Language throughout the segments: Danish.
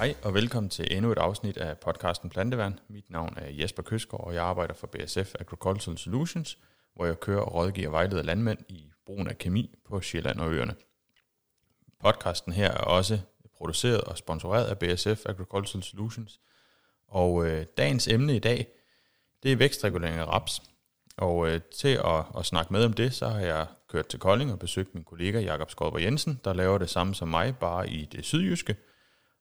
Hej og velkommen til endnu et afsnit af podcasten Planteværn. Mit navn er Jesper Køsgaard, og jeg arbejder for BSF Agricultural Solutions, hvor jeg kører og rådgiver og vejleder landmænd i brugen af kemi på Sjælland og Øerne. Podcasten her er også produceret og sponsoreret af BSF Agricultural Solutions. Og øh, dagens emne i dag, det er vækstregulering af raps. Og øh, til at, at snakke med om det, så har jeg kørt til Kolding og besøgt min kollega Jakob Skodber Jensen, der laver det samme som mig, bare i det sydjyske.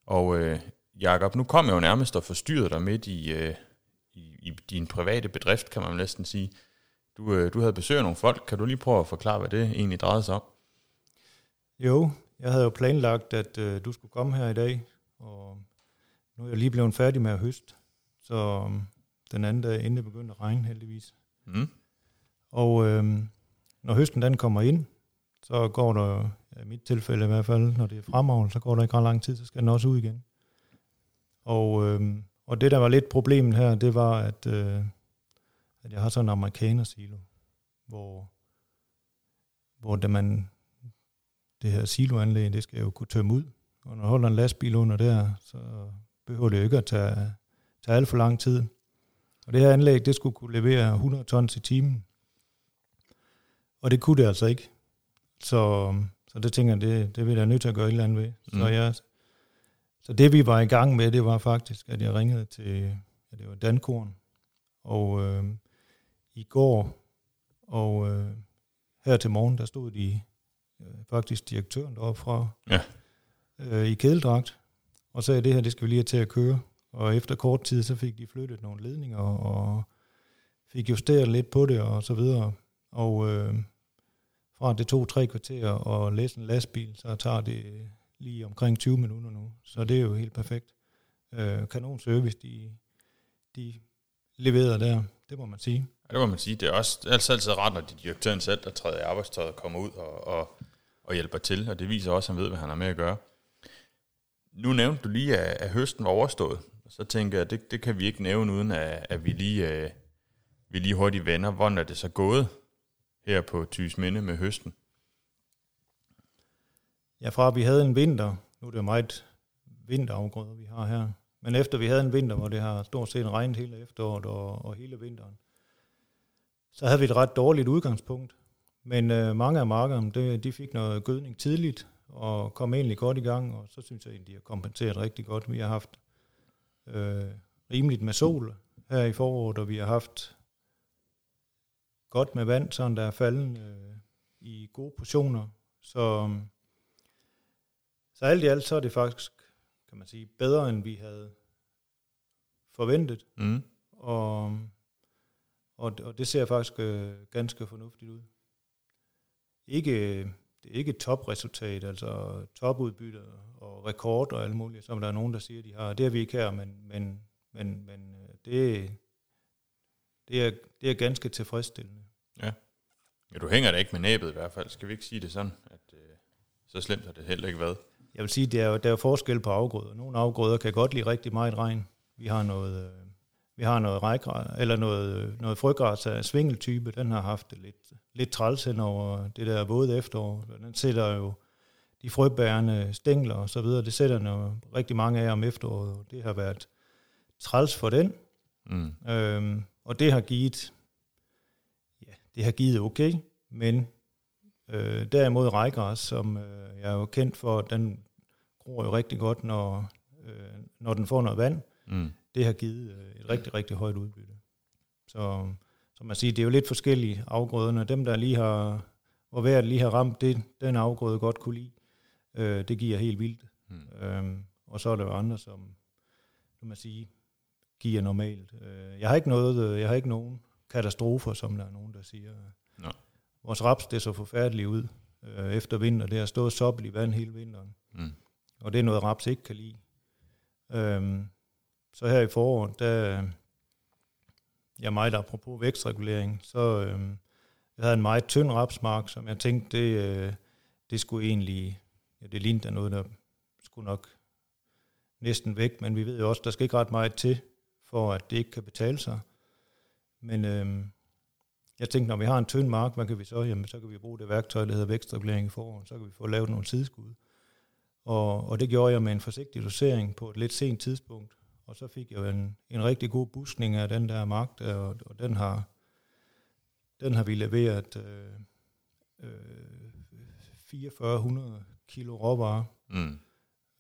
Og øh, Jakob, nu kom jeg jo nærmest og forstyrrede dig midt i, øh, i, i din private bedrift, kan man næsten sige. Du, øh, du havde besøg af nogle folk. Kan du lige prøve at forklare, hvad det egentlig drejede sig om? Jo, jeg havde jo planlagt, at øh, du skulle komme her i dag, og nu er jeg lige blevet færdig med at høste. Så um, den anden dag, inden det begyndte at regne heldigvis. Mm. Og øh, når høsten den kommer ind, så går der, i mit tilfælde i hvert fald, når det er fremavl, så går der ikke ret lang tid, så skal den også ud igen. Og, øh, og det, der var lidt problemet her, det var, at, øh, at jeg har sådan en amerikaner-silo, hvor, hvor det, man, det her siloanlæg, det skal jo kunne tømme ud. Og når du holder en lastbil under der, så behøver det jo ikke at tage, tage alt for lang tid. Og det her anlæg, det skulle kunne levere 100 tons i timen. Og det kunne det altså ikke. Så, så det tænker jeg, det, det vil jeg nødt til at gøre et eller andet ved. Mm. Så, jeg, så det vi var i gang med, det var faktisk, at jeg ringede til, ja, det var Dankorn, og øh, i går, og øh, her til morgen, der stod de øh, faktisk direktøren deroppe fra, Ja. øh, i kædeldragt, og sagde, at det her, det skal vi lige have til at køre. Og efter kort tid, så fik de flyttet nogle ledninger, og fik justeret lidt på det, og så videre. Og øh, fra det tog tre kvarter og læse en lastbil, så tager det lige omkring 20 minutter nu. Så det er jo helt perfekt. Øh, kanon service, de, de leverer der, det må man sige. Ja, det må man sige. Det er også det er altid, altid rart, når de direktøren selv, der træder i arbejdstøjet, kommer ud og, og, og hjælper til. Og det viser også, at han ved, hvad han har med at gøre. Nu nævnte du lige, at, at høsten var overstået. Og så tænker jeg, at det, det kan vi ikke nævne, uden at, at vi, lige, øh, vi lige hurtigt vender. Hvordan er det så gået her på Minde med høsten? Ja, fra vi havde en vinter, nu er det jo meget vinterafgrøder, vi har her, men efter vi havde en vinter, hvor det har stort set regnet hele efteråret og, og hele vinteren, så havde vi et ret dårligt udgangspunkt. Men øh, mange af markerne, det, de fik noget gødning tidligt, og kom egentlig godt i gang, og så synes jeg egentlig, de har kompenseret rigtig godt. Vi har haft øh, rimeligt med sol her i foråret, og vi har haft godt med vand, sådan der er falden øh, i gode portioner. Så, så alt i alt, så er det faktisk, kan man sige, bedre, end vi havde forventet. Mm. Og, og, og det ser faktisk øh, ganske fornuftigt ud. Ikke, det er ikke topresultat, altså topudbytte og rekord og alt muligt, som der er nogen, der siger, de har. Det har vi ikke her, men, men, men, men øh, det, det, er, det er ganske tilfredsstillende. Ja, du hænger da ikke med næbet i hvert fald. Skal vi ikke sige det sådan, at øh, så slemt har det heller ikke været? Jeg vil sige, der er, der er forskel på afgrøder. Nogle afgrøder kan godt lide rigtig meget regn. Vi har noget, øh, vi har noget rækgræs, eller noget, øh, noget frøgræs af svingeltype. Den har haft det lidt, lidt træls hen over det der våde efterår. Den sætter jo de frøbærende stængler og så videre. Det sætter jo rigtig mange af om efteråret. og Det har været træls for den. Mm. Øhm, og det har givet, ja, det har givet okay, men øh, derimod rækgræs, som øh, jeg er jo kendt for, den gror jo rigtig godt, når, øh, når den får noget vand, Mm. det har givet øh, et rigtig, rigtig højt udbytte. Så som man siger, det er jo lidt forskellige afgrøderne. Dem, der lige har, hvor vejret lige har ramt det, den afgrøde godt kunne lide, øh, det giver helt vildt. Mm. Øhm, og så er der jo andre, som kan man sige, giver normalt. Øh, jeg har ikke noget, øh, jeg har ikke nogen katastrofer, som der er nogen, der siger. Nå. Vores raps, det så forfærdeligt ud øh, efter vinter. Det har stået soppel i vand hele vinteren. Mm. Og det er noget, raps ikke kan lide. Øhm, så her i foråret, der, ja meget apropos vækstregulering, så øhm, jeg havde en meget tynd rapsmark, som jeg tænkte, det, øh, det skulle egentlig, ja, det lignede noget, der skulle nok næsten væk, men vi ved jo også, der skal ikke ret meget til, for at det ikke kan betale sig. Men øh, jeg tænkte, når vi har en tynd mark, hvad kan vi så? Jamen, så kan vi bruge det værktøj, der hedder vækstregulering i foråret, så kan vi få lavet nogle sideskud. Og, og det gjorde jeg med en forsigtig dosering på et lidt sent tidspunkt. Og så fik jeg en, en rigtig god buskning af den der mark, der, og, og den har den har vi leveret øh, øh, 4400 kilo råvarer. Mm.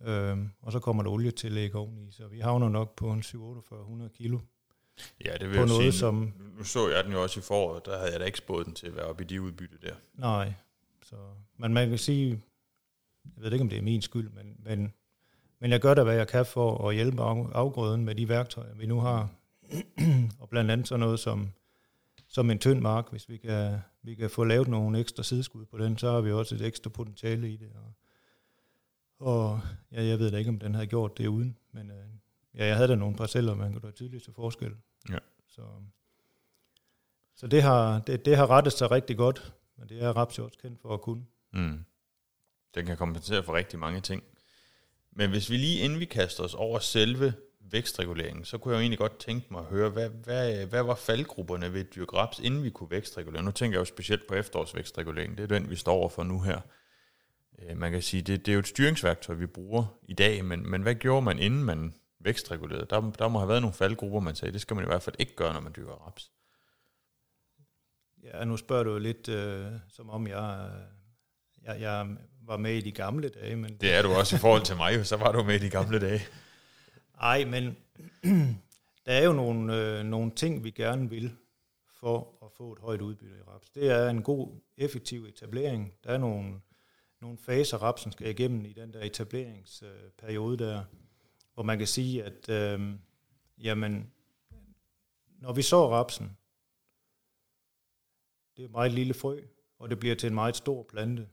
Øhm, og så kommer der olietillæg oveni, så vi havner nok på en 700 kilo. Ja, det vil på jeg noget, sige. Som, nu så jeg den jo også i foråret, der havde jeg da ikke spået den til at være oppe i de udbytte der. Nej, så, men man kan sige, jeg ved ikke, om det er min skyld, men, men, men jeg gør da, hvad jeg kan for at hjælpe afgrøden med de værktøjer, vi nu har. og blandt andet sådan noget som, som en tynd mark, hvis vi kan, vi kan få lavet nogle ekstra sideskud på den, så har vi også et ekstra potentiale i det. Og, og ja, jeg ved da ikke, om den havde gjort det uden, men øh, ja, jeg havde da nogle parceller, man kunne da tydeligt se forskel. Ja. Så, så det, har, det, det har rettet sig rigtig godt, men det er Raps også kendt for at kunne. Mm. Den kan kompensere for rigtig mange ting. Men hvis vi lige inden vi kaster os over selve vækstreguleringen, så kunne jeg jo egentlig godt tænke mig at høre, hvad, hvad, hvad var faldgrupperne ved Dyrgraps, inden vi kunne vækstregulere? Nu tænker jeg jo specielt på efterårsvækstregulering, det er den, vi står over for nu her. Øh, man kan sige, det, det er jo et styringsværktøj, vi bruger i dag, men, men hvad gjorde man, inden man vækstregulerede? Der, der må have været nogle faldgrupper, man sagde, det skal man i hvert fald ikke gøre, når man dyrker raps. Ja, nu spørger du lidt, øh, som om jeg, jeg, jeg var med i de gamle dage. Men det er du også i forhold til mig, så var du med i de gamle dage. Nej, men der er jo nogle, øh, nogle ting, vi gerne vil for at få et højt udbytte i raps. Det er en god, effektiv etablering. Der er nogle, nogle faser, rapsen skal igennem i den der etableringsperiode der, hvor man kan sige, at øh, jamen, når vi så rapsen, det er et meget lille frø, og det bliver til en meget stor plante.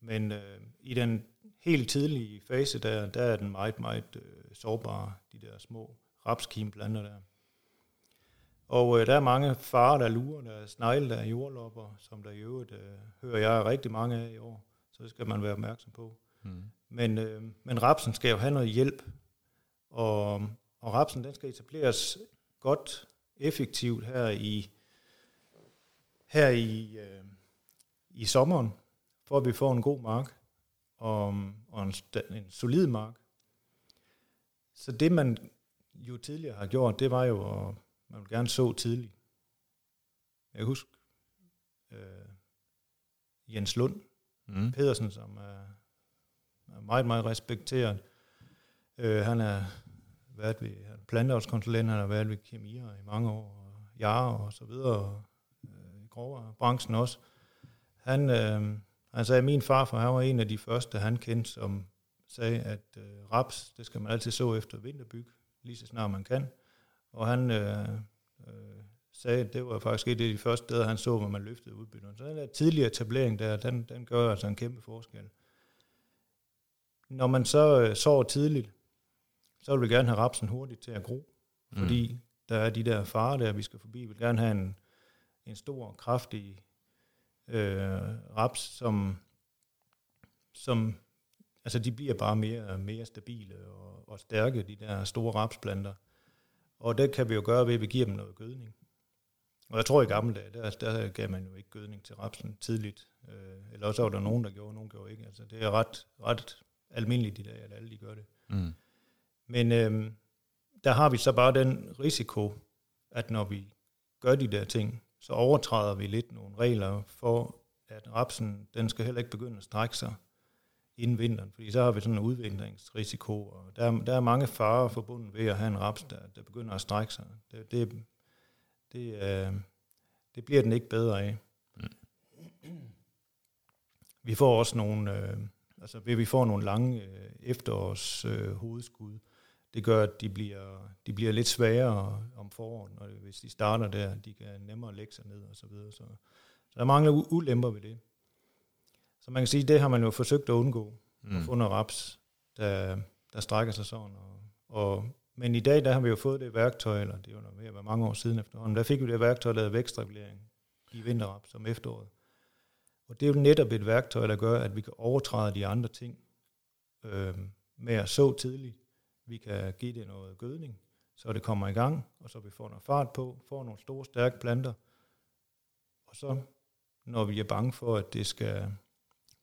Men øh, i den helt tidlige fase, der, der er den meget, meget øh, sårbare, de der små rapskimplanter der. Og øh, der er mange farer, der lurer, der er snegle, der er jordlopper, som der i øvrigt øh, hører jeg rigtig mange af i år. Så det skal man være opmærksom på. Mm. Men, øh, men rapsen skal jo have noget hjælp, og, og rapsen den skal etableres godt, effektivt her i her i, øh, i sommeren, for at vi får en god mark og, og en, en solid mark. Så det man jo tidligere har gjort, det var jo, at man vil gerne så tidligt. Jeg husker øh, Jens Lund mm. Pedersen, som er, er meget, meget respekteret. Øh, han er været ved planteavlskonsulent, han har været ved kemier i mange år, og Jare og så videre, og øh, i grovere branchen også. Han, øh, han sagde, at min farfar han var en af de første, han kendte, som sagde, at øh, raps, det skal man altid så efter vinterbyg, lige så snart man kan. Og han øh, øh, sagde, at det var faktisk et af de første steder, han så, hvor man løftede udbytterne. Så den der tidligere etablering der, den, den gør altså en kæmpe forskel. Når man så øh, sover tidligt, så vil vi gerne have rapsen hurtigt til at gro, mm. fordi der er de der farer der, vi skal forbi. Vi vil gerne have en, en stor, kraftig øh, raps, som, som altså de bliver bare mere, mere stabile og, og stærke, de der store rapsplanter. Og det kan vi jo gøre ved, at vi giver dem noget gødning. Og jeg tror i gamle dage, der, der gav man jo ikke gødning til rapsen tidligt. Øh, eller også var der nogen, der gjorde, nogen gjorde ikke. Altså, det er ret, ret almindeligt i dag, at alle de gør det. Mm. Men øh, der har vi så bare den risiko, at når vi gør de der ting, så overtræder vi lidt nogle regler for, at rapsen, den skal heller ikke begynde at strække sig inden vinteren, fordi så har vi sådan en udvindringsrisiko, og der, der er mange farer forbundet ved at have en raps, der, der begynder at strække sig. Det, det, det, øh, det bliver den ikke bedre af. Mm. Vi får også nogle, øh, altså vi får nogle lange øh, efterårs øh, hovedskud, det gør, at de bliver, de bliver lidt sværere om foråret, når, hvis de starter der. De kan nemmere lægge sig ned og så videre. Så, så der mangler ulemper ved det. Så man kan sige, det har man jo forsøgt at undgå. Mm. At få noget raps, der, der strækker sig sådan. Og, og, men i dag, der har vi jo fået det værktøj, eller det er jo ved at være mange år siden efterhånden, der fik vi det værktøj, der hedder vækstregulering i vinterraps som efteråret. Og det er jo netop et værktøj, der gør, at vi kan overtræde de andre ting øh, med at så tidligt, vi kan give det noget gødning, så det kommer i gang, og så vi får noget fart på, får nogle store, stærke planter. Og så, når vi er bange for, at det skal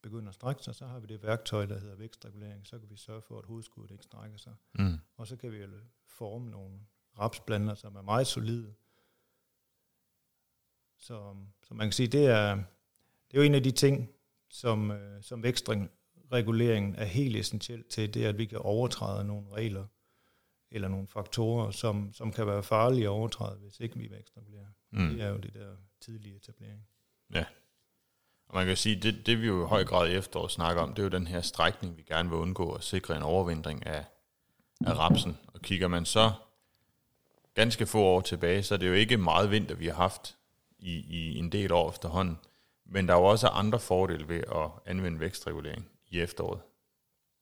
begynder at strække sig, så har vi det værktøj, der hedder vækstregulering. Så kan vi sørge for, at hovedskuddet ikke strækker sig. Mm. Og så kan vi forme nogle rapsblander, som er meget solide. Så, så man kan sige, det er, det er jo en af de ting, som, øh, som vækstreguleringen er helt essentielt til, det er, at vi kan overtræde nogle regler eller nogle faktorer, som, som kan være farlige at overtræde, hvis ikke vi vækstregulerer. Mm. Det er jo det der tidlige etablering. Ja. Og man kan sige, det, det vi jo i høj grad i efteråret snakker om, det er jo den her strækning, vi gerne vil undgå at sikre en overvindring af, af rapsen. Og kigger man så ganske få år tilbage, så er det jo ikke meget vinter, vi har haft i, i en del år efterhånden. Men der er jo også andre fordele ved at anvende vækstregulering i efteråret.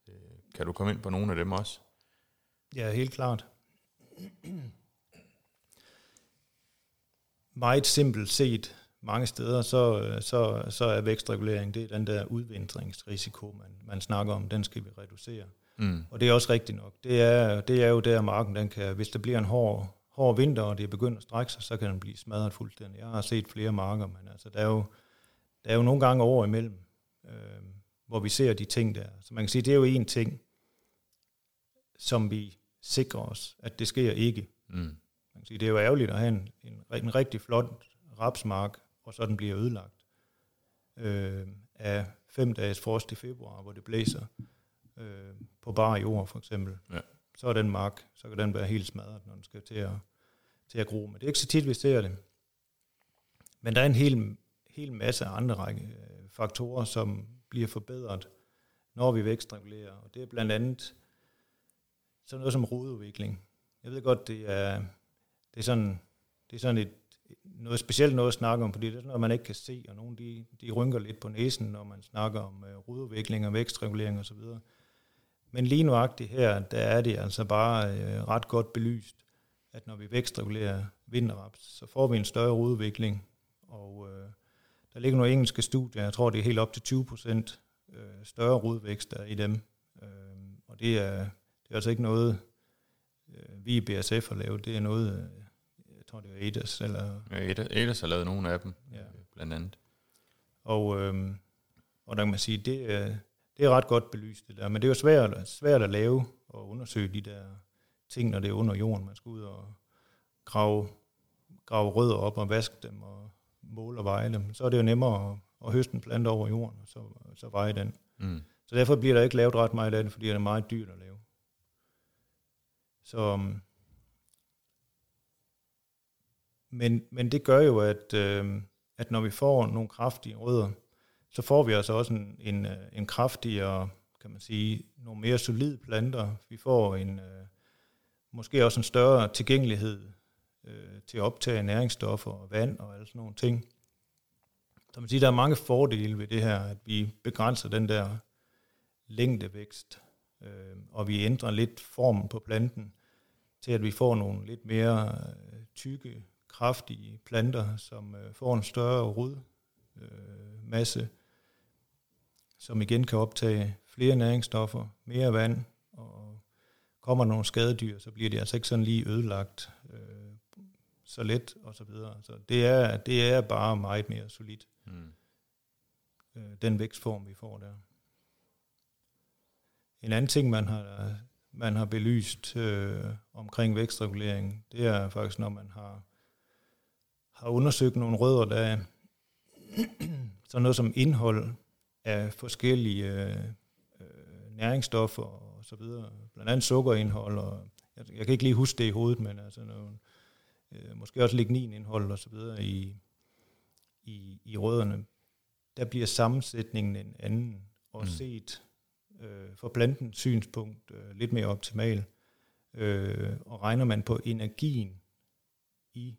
Øh, kan du komme ind på nogle af dem også? Ja, helt klart. Meget simpelt set, mange steder, så, så, så er vækstregulering, det er den der udvindringsrisiko, man, man snakker om, den skal vi reducere. Mm. Og det er også rigtigt nok. Det er, det er jo der, marken den kan, hvis der bliver en hård, hård vinter, og det begynder at strække sig, så kan den blive smadret fuldstændig. Jeg har set flere marker, men altså, der er jo, der er jo nogle gange over imellem, øh, hvor vi ser de ting der. Så man kan sige, det er jo en ting, som vi sikrer os, at det sker ikke. Mm. Man kan sige, det er jo ærgerligt at have en, en, en rigtig flot rapsmark, og så den bliver ødelagt øh, af fem dages frost i februar, hvor det blæser øh, på bare jord for eksempel. Ja. Så er den mark, så kan den være helt smadret, når den skal til at, til at gro. Men det er ikke så tit, vi ser det. Men der er en hel, hel masse andre række øh, faktorer, som bliver forbedret, når vi vækstregulerer. Og det er blandt andet sådan noget som rodudvikling. Jeg ved godt, det er, det er sådan, det er sådan et, noget specielt noget at snakke om, fordi det er sådan noget, man ikke kan se, og nogle de, de rynker lidt på næsen, når man snakker om øh, rodudvikling og vækstregulering osv. Men lige nuagtigt her, der er det altså bare øh, ret godt belyst, at når vi vækstregulerer vinterraps, så får vi en større rodudvikling, og øh, der ligger nogle engelske studier, jeg tror det er helt op til 20 procent øh, større rodvækst i dem, øh, og det er, det er altså ikke noget, øh, vi i BSF har lavet, det er noget, øh, jeg tror det er Edes. Eller, ja, Edes har lavet nogle af dem, ja. blandt andet. Og, øhm, og der kan man sige, det er, det er ret godt belyst det der, men det er jo svært, svært at lave og undersøge de der ting, når det er under jorden. Man skal ud og grave, grave rødder op og vaske dem og måle og veje dem. Så er det jo nemmere at, at høste en plante over jorden, og så, så veje den. Mm. Så derfor bliver der ikke lavet ret meget af det, fordi det er meget dyrt at lave. Så, øhm, men, men det gør jo, at, øh, at når vi får nogle kraftige rødder, så får vi altså også en, en, øh, en kraftigere, kan man sige, nogle mere solide planter. Vi får en, øh, måske også en større tilgængelighed øh, til at optage næringsstoffer og vand og alle sådan nogle ting. Så man siger, der er mange fordele ved det her, at vi begrænser den der længdevækst, øh, og vi ændrer lidt formen på planten, til at vi får nogle lidt mere øh, tykke kraftige planter, som øh, får en større rodmasse, øh, som igen kan optage flere næringsstoffer, mere vand, og kommer nogle skadedyr, så bliver de altså ikke sådan lige ødelagt øh, så let og så videre. Så det er, det er bare meget mere solidt, mm. øh, den vækstform, vi får der. En anden ting, man har, man har belyst øh, omkring vækstregulering, det er faktisk, når man har har undersøgt nogle rødder, der er sådan noget som indhold af forskellige øh, næringsstoffer og så videre, blandt andet sukkerindhold, og jeg, jeg kan ikke lige huske det i hovedet, men altså nogle, øh, måske også ligninindhold og så videre i, i, i rødderne, der bliver sammensætningen en anden, og mm. set øh, for plantens synspunkt øh, lidt mere optimal, øh, og regner man på energien i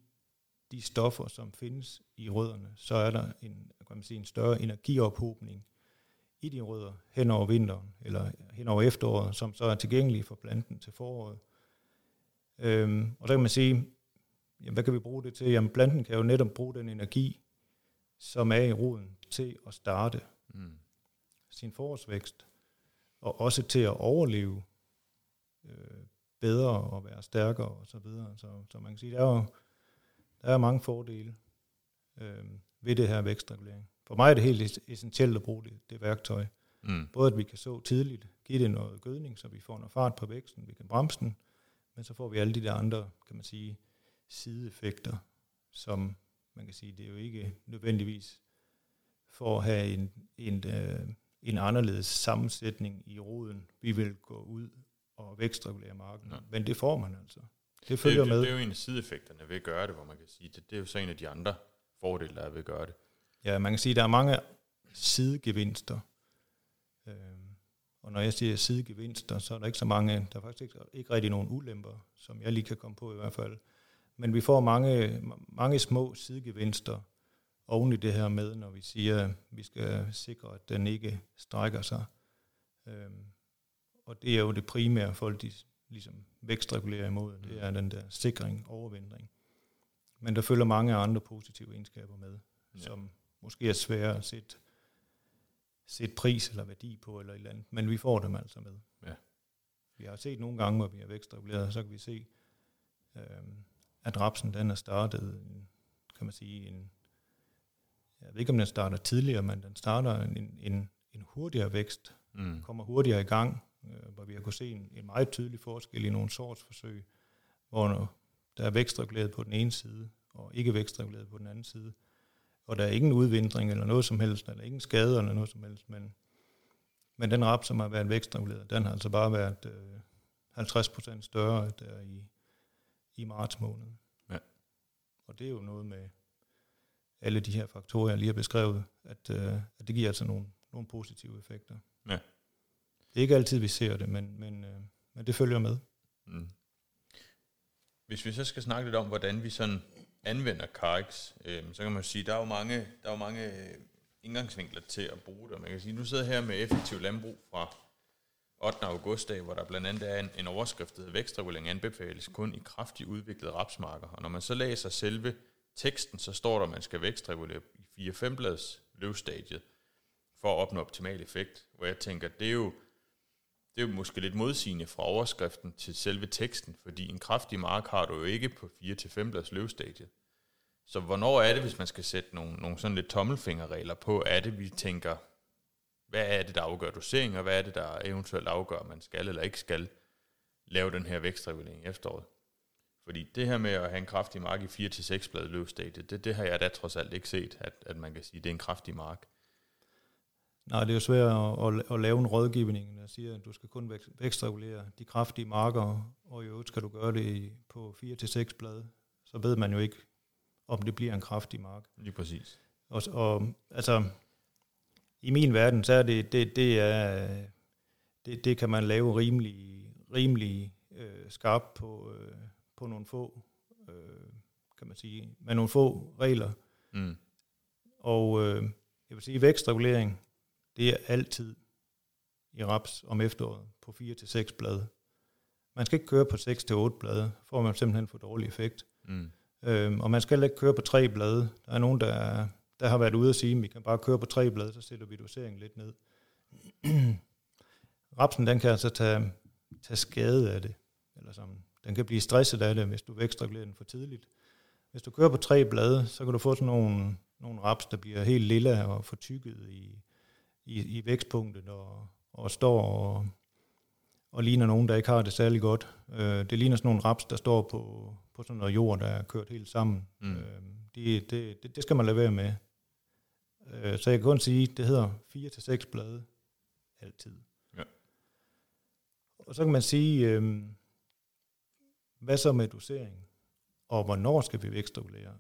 de stoffer, som findes i rødderne, så er der en, kan man sige, en større energiophobning i de rødder hen over vinteren, eller hen over efteråret, som så er tilgængelige for planten til foråret. Øhm, og der kan man sige, jamen, hvad kan vi bruge det til? Jamen planten kan jo netop bruge den energi, som er i roden, til at starte mm. sin forårsvækst, og også til at overleve øh, bedre og være stærkere og så videre. Så, så man kan sige, der er jo der er mange fordele øh, ved det her vækstregulering for mig er det helt essentielt at bruge det, det værktøj. Mm. Både at vi kan så tidligt, give det noget gødning, så vi får noget fart på væksten, vi kan bremse den, men så får vi alle de der andre, kan man sige, sideeffekter, som man kan sige, det er jo ikke nødvendigvis for at have en, en, øh, en anderledes sammensætning i roden. Vi vil gå ud og vækstregulere marken, Ja. men det får man altså. Det følger det, med. det er jo en af sideeffekterne ved at gøre det, hvor man kan sige, det, det er jo så en af de andre fordele, der er ved at gøre det. Ja, man kan sige, at der er mange sidegevinster. Øhm, og når jeg siger sidegevinster, så er der ikke så mange, der er faktisk ikke, ikke rigtig nogen ulemper, som jeg lige kan komme på i hvert fald. Men vi får mange, mange små sidegevinster oven i det her med, når vi siger, at vi skal sikre, at den ikke strækker sig. Øhm, og det er jo det primære, folk de ligesom vækstregulerer imod, det er den der sikring, overvindring. Men der følger mange andre positive egenskaber med, Ja. som måske er svære at sætte, sætte pris eller værdi på eller et eller andet, men vi får dem altså med. Ja. Vi har set nogle gange, hvor vi har vækstreguleret, så kan vi se, øhm, at rapsen den er startet, kan man sige, en, jeg ved ikke om den starter tidligere, men den starter en, en, en hurtigere vækst, Mm. kommer hurtigere i gang, øh, hvor vi har kunnet se en, en meget tydelig forskel i nogle sortsforsøg, hvor der er vækstreguleret på den ene side, og ikke vækstreguleret på den anden side. Og der er ingen udvindring eller noget som helst, eller ingen skade eller noget som helst, men, men den rap, som har været vækstreguleret, den har altså bare været øh, 50% større der i, i marts måned. Ja. Og det er jo noget med alle de her faktorer, jeg lige har beskrevet, at, øh, at det giver altså nogle, nogle positive effekter. Det er ikke altid, vi ser det, men, men, øh, men det følger med. Mm. Hvis vi så skal snakke lidt om, hvordan vi sådan anvender Carix, øh, så kan man sige, der er jo mange, der er jo mange øh, indgangsvinkler til at bruge det. Man kan sige, du sidder her med effektiv landbrug fra 8. august dag, hvor der blandt andet er en, en overskrift, der hedder vækstregulering anbefales kun i kraftigt udviklede rapsmarker. Og når man så læser selve teksten, så står der, at man skal vækstregulere i 4-5 blads løvstadiet for at opnå optimal effekt. Hvor jeg tænker, det er jo, det er jo måske lidt modsigende fra overskriften til selve teksten, fordi en kraftig mark har du jo ikke på 4-5 blads løvstadiet. Så hvornår er det, hvis man skal sætte nogle, nogle sådan lidt tommelfingerregler på, er det, vi tænker, hvad er det, der afgør dosering, og hvad er det, der eventuelt afgør, man skal eller ikke skal lave den her vækstregulering i efteråret? Fordi det her med at have en kraftig mark i 4-6 blad løvstadiet, det, det har jeg da trods alt ikke set, at, at man kan sige, at det er en kraftig mark. Nej, det er jo svært at, at, at lave en rådgivning, der siger, at du skal kun vækst- vækstregulere de kraftige marker, og i øvrigt skal du gøre det på 4-6 blade. Så ved man jo ikke, om det bliver en kraftig mark. Lige præcis. Og, og altså, i min verden, så er det, det, det er, det, det kan man lave rimelig, rimelig øh, skarpt på, øh, på nogle få, øh, kan man sige, med nogle få regler. Mm. Og øh, jeg vil sige, vækstregulering, det er altid i raps om efteråret på 4-6 blade. Man skal ikke køre på 6-8 blade, får man simpelthen for dårlig effekt. Mm. Øhm, og man skal ikke køre på tre blade. Der er nogen, der, der har været ude og sige, at vi kan bare køre på tre blade, så sætter vi doseringen lidt ned. Rapsen, den kan altså tage, tage skade af det. Eller sådan. Den kan blive stresset af det, hvis du vækstregulerer den for tidligt. Hvis du kører på tre blade, så kan du få sådan nogle, nogle raps, der bliver helt lilla og fortykket i, i, i vækstpunktet og, og står og, og ligner nogen, der ikke har det særlig godt. Øh, det ligner sådan nogle raps, der står på, på sådan noget jord, der er kørt helt sammen. Mm. Øh, det, det, det, det skal man lade være med. Øh, så jeg kan kun sige, det hedder 4-6 blade altid. Ja. Og så kan man sige, øh, hvad så med dosering? Og hvornår skal vi vækstregulere?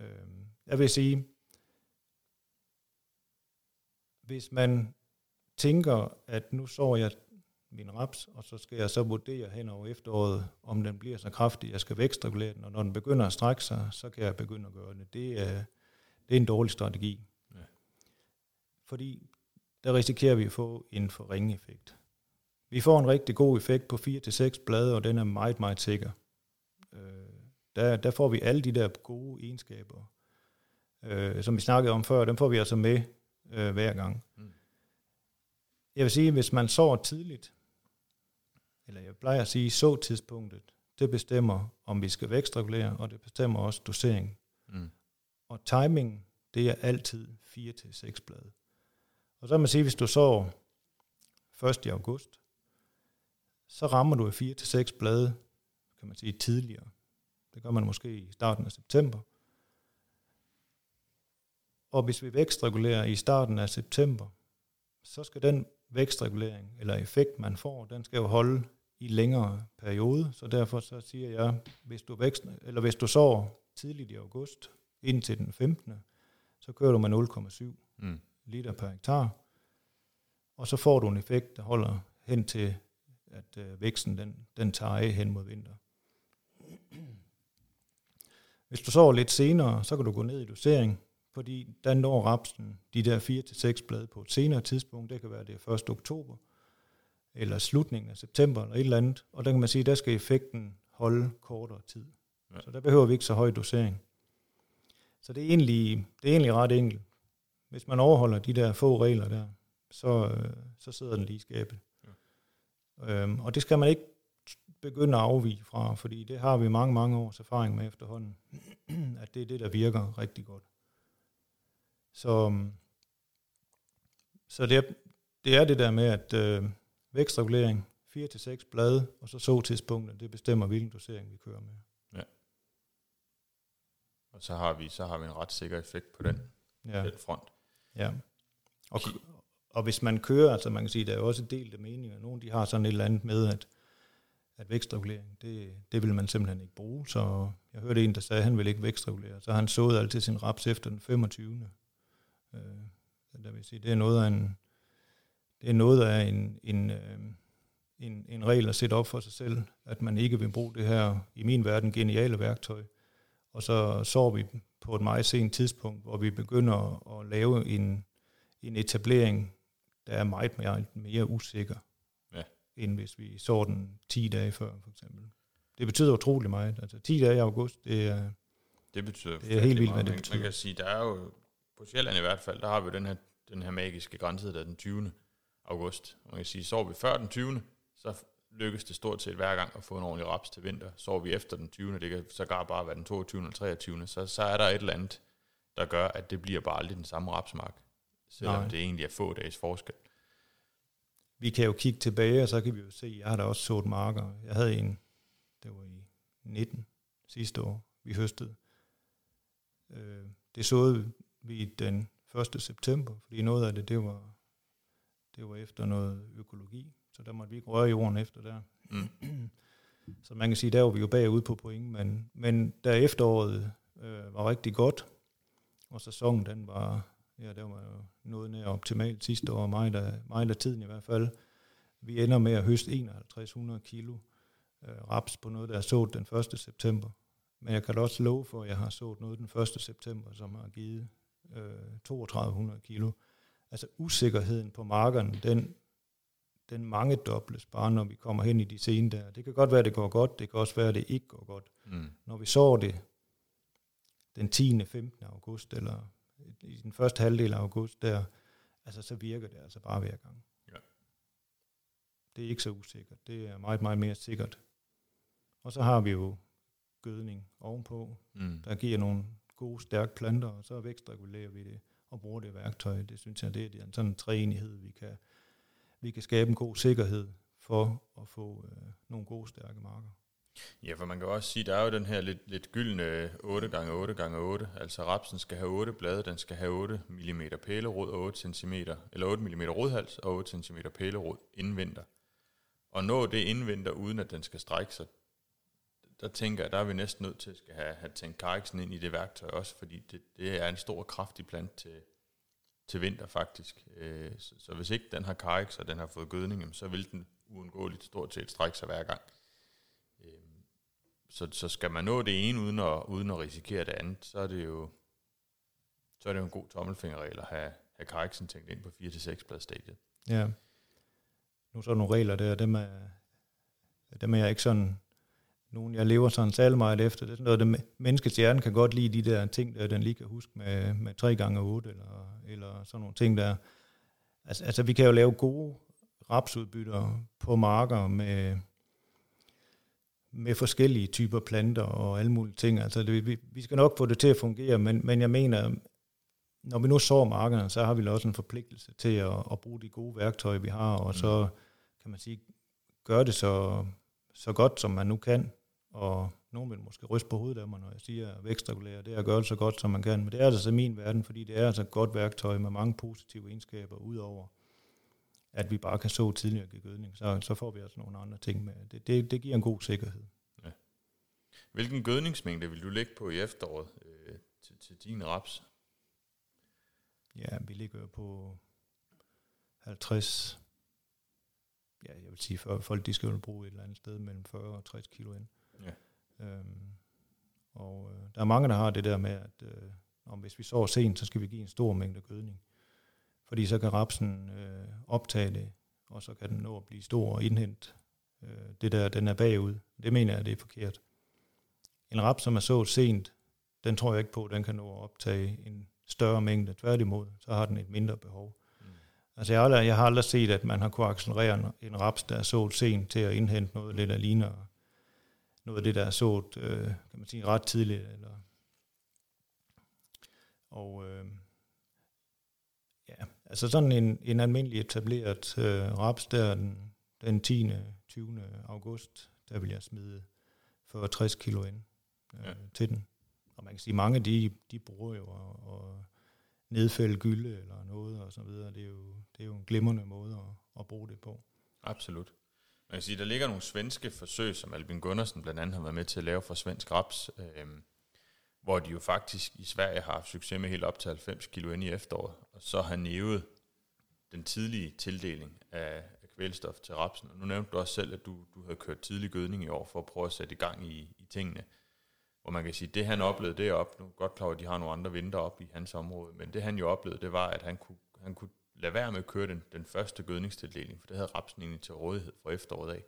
Øh, jeg vil sige, hvis man tænker, at nu så jeg min raps, og så skal jeg så vurdere hen over efteråret, om den bliver så kraftig, jeg skal vækstregulere den, og når den begynder at strække sig, så kan jeg begynde at gøre det. Det er, det er en dårlig strategi. Ja. Fordi der risikerer vi at få en for ringe effekt. Vi får en rigtig god effekt på 4-6 blade, og den er meget, meget sikker. Øh, der, der får vi alle de der gode egenskaber, øh, som vi snakkede om før, dem får vi altså med øh, hver gang. Mm. Jeg vil sige, hvis man sover tidligt, eller jeg plejer at sige, så tidspunktet, det bestemmer, om vi skal vækstregulere, og det bestemmer også dosering. Mm. Og timing, det er altid 4-6 blade. Og så kan man sige, hvis du så 1. august, så rammer du 4-6 blade, kan man sige, tidligere. Det gør man måske i starten af september. Og hvis vi vækstregulerer i starten af september, så skal den vækstregulering eller effekt, man får, den skal jo holde i længere periode. Så derfor så siger jeg, hvis du, vækst, eller hvis du sår tidligt i august, indtil den 15., så kører du med 0,7 mm. liter per hektar, og så får du en effekt, der holder hen til, at øh, væksten den, den tager af hen mod vinter. Hvis du sover lidt senere, så kan du gå ned i dosering, fordi der når rapsen de der 4-6 blade på et senere tidspunkt. Det kan være det 1. oktober, eller slutningen af september, eller et eller andet. Og der kan man sige, der skal effekten holde kortere tid. Ja. Så der behøver vi ikke så høj dosering. Så det er egentlig, det er egentlig ret enkelt. Hvis man overholder de der få regler der, så, øh, så sidder den lige i skabet. Ja. Øhm, og det skal man ikke begynde at afvige fra, fordi det har vi mange, mange års erfaring med efterhånden, at det er det, der virker rigtig godt. Så, øhm, så det, er, det er det der med, at øh, vækstregulering, 4-6 blade, og så så tidspunktet, det bestemmer, hvilken dosering vi kører med. Ja. Og så har vi, så har vi en ret sikker effekt på den, ja. den front. Ja. Og, og hvis man kører, altså man kan sige, der er jo også delte meninger. Nogle de har sådan et eller andet med, at, at vækstregulering, det, det vil man simpelthen ikke bruge. Så jeg hørte en, der sagde, at han vil ikke vækstregulere. Så han sået altid sin raps efter den 25. Øh, der vil sige, det er noget af en, det er noget af en, en, øh, en, en regel at sætte op for sig selv, at man ikke vil bruge det her, i min verden, geniale værktøj. Og så så vi på et meget sent tidspunkt, hvor vi begynder at, at lave en, en etablering, der er meget mere, mere usikker, ja. end hvis vi så den 10 dage før, for eksempel. Det betyder utrolig meget. Altså 10 dage i august, det er, det betyder det er helt vildt, hvad det betyder. Man kan sige, der er jo på Sjælland i hvert fald, der har vi den her, den her magiske grænse, der er den 20. august. Man kan sige, så vi før den 20. så lykkes det stort set hver gang at få en ordentlig raps til vinter. Så vi efter den 20. Det kan så bare være den 22. eller 23. Så, så er der et eller andet, der gør, at det bliver bare aldrig den samme rapsmark. Selvom Nej. det egentlig er få dages forskel. Vi kan jo kigge tilbage, og så kan vi jo se, jeg har da også sået marker. Jeg havde en, det var i 19 sidste år, vi høstede. Øh, det såede vi den 1. september, fordi noget af det, det var, det var efter noget økologi, så der måtte vi ikke røre jorden efter der. Mm. så man kan sige, der var vi jo bagud på point, men, men da efteråret øh, var rigtig godt, og sæsonen den var, ja, der var jo noget nær optimalt sidste år, meget af, meget af tiden i hvert fald. Vi ender med at høste 5100 kilo øh, raps på noget, der er sået den 1. september. Men jeg kan da også love for, at jeg har sået noget den 1. september, som har givet øh, 3200 kilo. Altså usikkerheden på markerne, den, den mange dobles bare, når vi kommer hen i de sene der. Det kan godt være, at det går godt, det kan også være, at det ikke går godt. Mm. Når vi så det den 10. 15. august, eller i den første halvdel af august, der, altså så virker det altså bare hver gang. Ja. Det er ikke så usikkert. Det er meget, meget mere sikkert. Og så har vi jo gødning ovenpå, mm. der giver nogle gode, stærke planter, og så vækstregulerer vi det og bruger det værktøj. Det synes jeg, det er sådan en træenighed, vi kan, vi kan skabe en god sikkerhed for at få øh, nogle gode, stærke marker. Ja, for man kan også sige, der er jo den her lidt, lidt gyldne 8 x 8 x 8 altså rapsen skal have 8 blade, den skal have 8 mm pælerod og 8 cm, eller 8 mm rodhals og 8 cm pælerod indvinter. Og nå det indvinter, uden at den skal strække sig, der tænker jeg, der er vi næsten nødt til at skal have, have tænkt kariksen ind i det værktøj også, fordi det, det er en stor, kraftig plant til, til vinter faktisk. Øh, så, så hvis ikke den har kariks, og den har fået gødning, så vil den uundgåeligt stort set strække sig hver gang. Øh, så, så skal man nå det ene uden at, uden at risikere det andet, så er det jo så er det jo en god tommelfingerregel at have, have kariksen tænkt ind på 4-6 bladstadiet. Ja. Nu så er nogle regler der, dem er, dem er jeg ikke sådan nogen, jeg lever sådan særlig meget efter. Det er sådan noget, det menneskets hjerne kan godt lide de der ting, der den lige kan huske med, med 3 gange 8 eller, eller sådan nogle ting der. Altså, altså, vi kan jo lave gode rapsudbytter på marker med, med forskellige typer planter og alle mulige ting. Altså, det, vi, vi skal nok få det til at fungere, men, men jeg mener, når vi nu så markederne, så har vi også en forpligtelse til at, at bruge de gode værktøjer, vi har, og mm. så kan man sige, gøre det så, så godt, som man nu kan. Og nogen vil måske ryste på hovedet af mig, når jeg siger vækstregulere, det er at gøre det så godt, som man kan. Men det er altså min verden, fordi det er altså et godt værktøj med mange positive egenskaber, udover at vi bare kan så tidligere give gødning. Så, så får vi altså nogle andre ting med. Det, det, det giver en god sikkerhed. Ja. Hvilken gødningsmængde vil du lægge på i efteråret øh, til, til din raps? Ja, vi ligger på 50, ja, jeg vil sige, for folk de skal jo bruge et eller andet sted mellem 40 og 60 kilo ind. Ja. Øhm, og øh, der er mange, der har det der med, at øh, om hvis vi sover sent, så skal vi give en stor mængde gødning. Fordi så kan rapsen øh, optage det, og så kan den nå at blive stor og indhente øh, det der, den er bagud. Det mener jeg, det er forkert. En raps, som er så sent, den tror jeg ikke på, den kan nå at optage en større mængde. Tværtimod, så har den et mindre behov. Mm. Altså jeg har, aldrig, jeg har aldrig set, at man har kunnet accelerere en raps, der er sået sent til at indhente noget lidt, der ligner noget af det, der er sået, øh, kan man sige, ret tidligt. Eller og øh, ja, altså sådan en, en almindelig etableret øh, raps, der den, den 10. 20. august, der vil jeg smide 40-60 kilo ind øh, ja. til den. Og man kan sige, mange de, de bruger jo at, at nedfælde gylde eller noget og så videre. Det er jo, det er jo en glimrende måde at, at bruge det på. Absolut. Man kan sige, der ligger nogle svenske forsøg, som Albin Gunnarsen blandt andet har været med til at lave for svensk raps, øh, hvor de jo faktisk i Sverige har haft succes med helt op til 90 kilo ind i efteråret, og så har nævet den tidlige tildeling af, af kvælstof til rapsen. Og nu nævnte du også selv, at du, du havde kørt tidlig gødning i år for at prøve at sætte i gang i, i tingene. Hvor man kan sige, det han oplevede deroppe, nu er godt klar at de har nogle andre vinter op i hans område, men det han jo oplevede, det var, at han kunne, han kunne lade være med at køre den, den første gødningstildeling, for det havde rapsen egentlig til rådighed for efteråret af.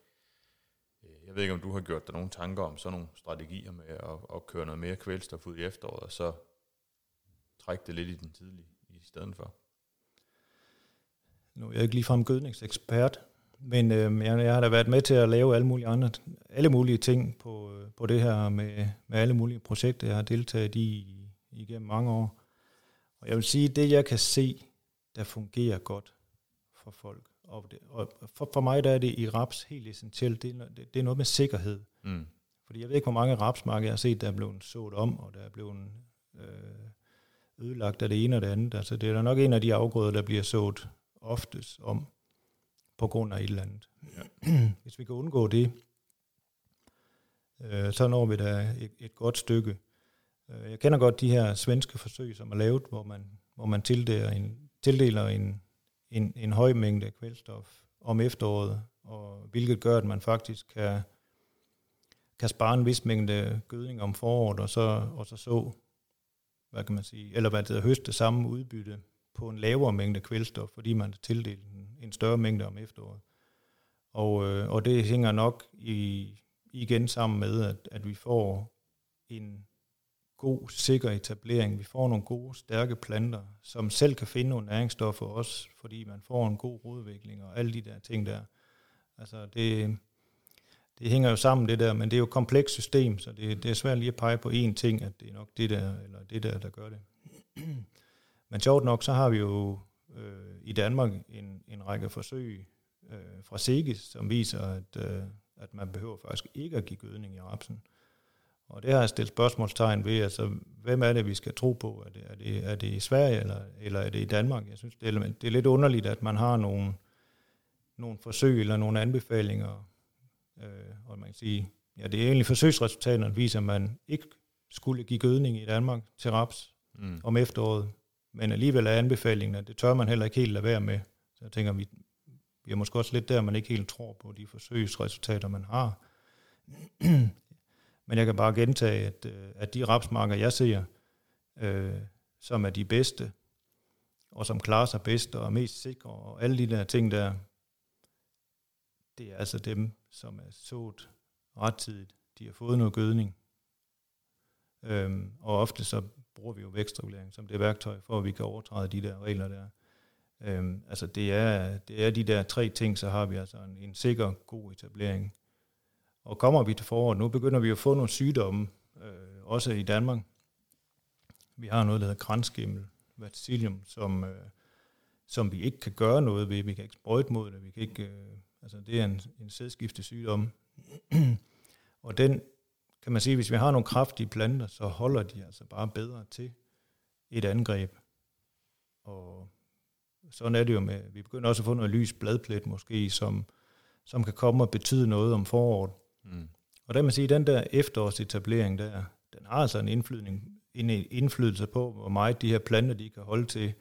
Øh, jeg ved ikke, om du har gjort dig nogle tanker om sådan nogle strategier med at, at køre noget mere kvælstof ud i efteråret, og så trække det lidt i den tidlige i stedet for. Nu er jeg ikke ligefrem gødningsekspert, men øh, jeg, jeg har da været med til at lave alle mulige andre, alle mulige ting på, øh, på det her med, med alle mulige projekter, jeg har deltaget i igennem mange år. Og jeg vil sige, det jeg kan se, der fungerer godt for folk, og, det, og for, for mig der er det i raps helt essentielt, det, er, det, det er noget med sikkerhed. Mm. Fordi jeg ved ikke, hvor mange rapsmarker jeg har set, der er blevet sået om, og der er blevet øh, ødelagt af det ene og det andet. Altså det er da nok en af de afgrøder, der bliver sået oftest om på grund af et eller andet. Ja. Hvis vi kan undgå det, øh, så når vi da et, et godt stykke. Øh, jeg kender godt de her svenske forsøg, som er lavet, hvor man, hvor man tildeler en, tildeler en, en, en høj mængde kvælstof om efteråret, og hvilket gør, at man faktisk kan, kan spare en vis mængde gødning om foråret, og så, og så så, hvad kan man sige, eller hvad det høste samme udbytte på en lavere mængde kvælstof, fordi man tildeler en, en større mængde om efteråret. Og, øh, og det hænger nok i, igen sammen med, at, at vi får en god, sikker etablering. Vi får nogle gode, stærke planter, som selv kan finde nogle næringsstoffer også, fordi man får en god rodvikling og alle de der ting der. Altså det, det hænger jo sammen det der, men det er jo et komplekst system, så det, det er svært lige at pege på én ting, at det er nok det der, eller det der, der gør det. Men sjovt nok, så har vi jo øh, i Danmark en, en række forsøg øh, fra SEGIS, som viser, at, øh, at man behøver faktisk ikke at give gødning i rapsen. Og det har jeg stillet spørgsmålstegn ved, altså hvem er det, vi skal tro på? Er det, er det, er det i Sverige, eller, eller er det i Danmark? Jeg synes, det er, det er lidt underligt, at man har nogle, nogle forsøg eller nogle anbefalinger, øh, og man kan sige, ja, det er egentlig forsøgsresultaterne, der viser, at man ikke skulle give gødning i Danmark til raps mm. om efteråret, men alligevel er anbefalingen, at det tør man heller ikke helt lade være med. Så jeg tænker, vi, vi er måske også lidt der, man ikke helt tror på de forsøgsresultater, man har. Men jeg kan bare gentage, at, øh, at de rapsmarker, jeg ser, øh, som er de bedste, og som klarer sig bedst og er mest sikre, og alle de der ting der, det er altså dem, som er sået rettidigt. De har fået noget gødning. Øhm, og ofte så bruger vi jo vækstregulering som det værktøj, for at vi kan overtræde de der regler der. Øhm, altså det er, det er de der tre ting, så har vi altså en, en sikker, god etablering og kommer vi til foråret, nu begynder vi at få nogle sygdomme, øh, også i Danmark. Vi har noget, der hedder kranskimmel, verticillium, som, øh, som vi ikke kan gøre noget ved. Vi kan ikke sprøjte mod det. Vi kan ikke, øh, altså det er en, en sædskiftesygdom. og den, kan man sige, hvis vi har nogle kraftige planter, så holder de altså bare bedre til et angreb. Og sådan er det jo med, vi begynder også at få noget lys bladplet måske, som, som kan komme og betyde noget om foråret. Mm. Og der man sige, den der efterårsetablering der, den har altså en, indflydning, en indflydelse på, hvor meget de her planter, de kan holde til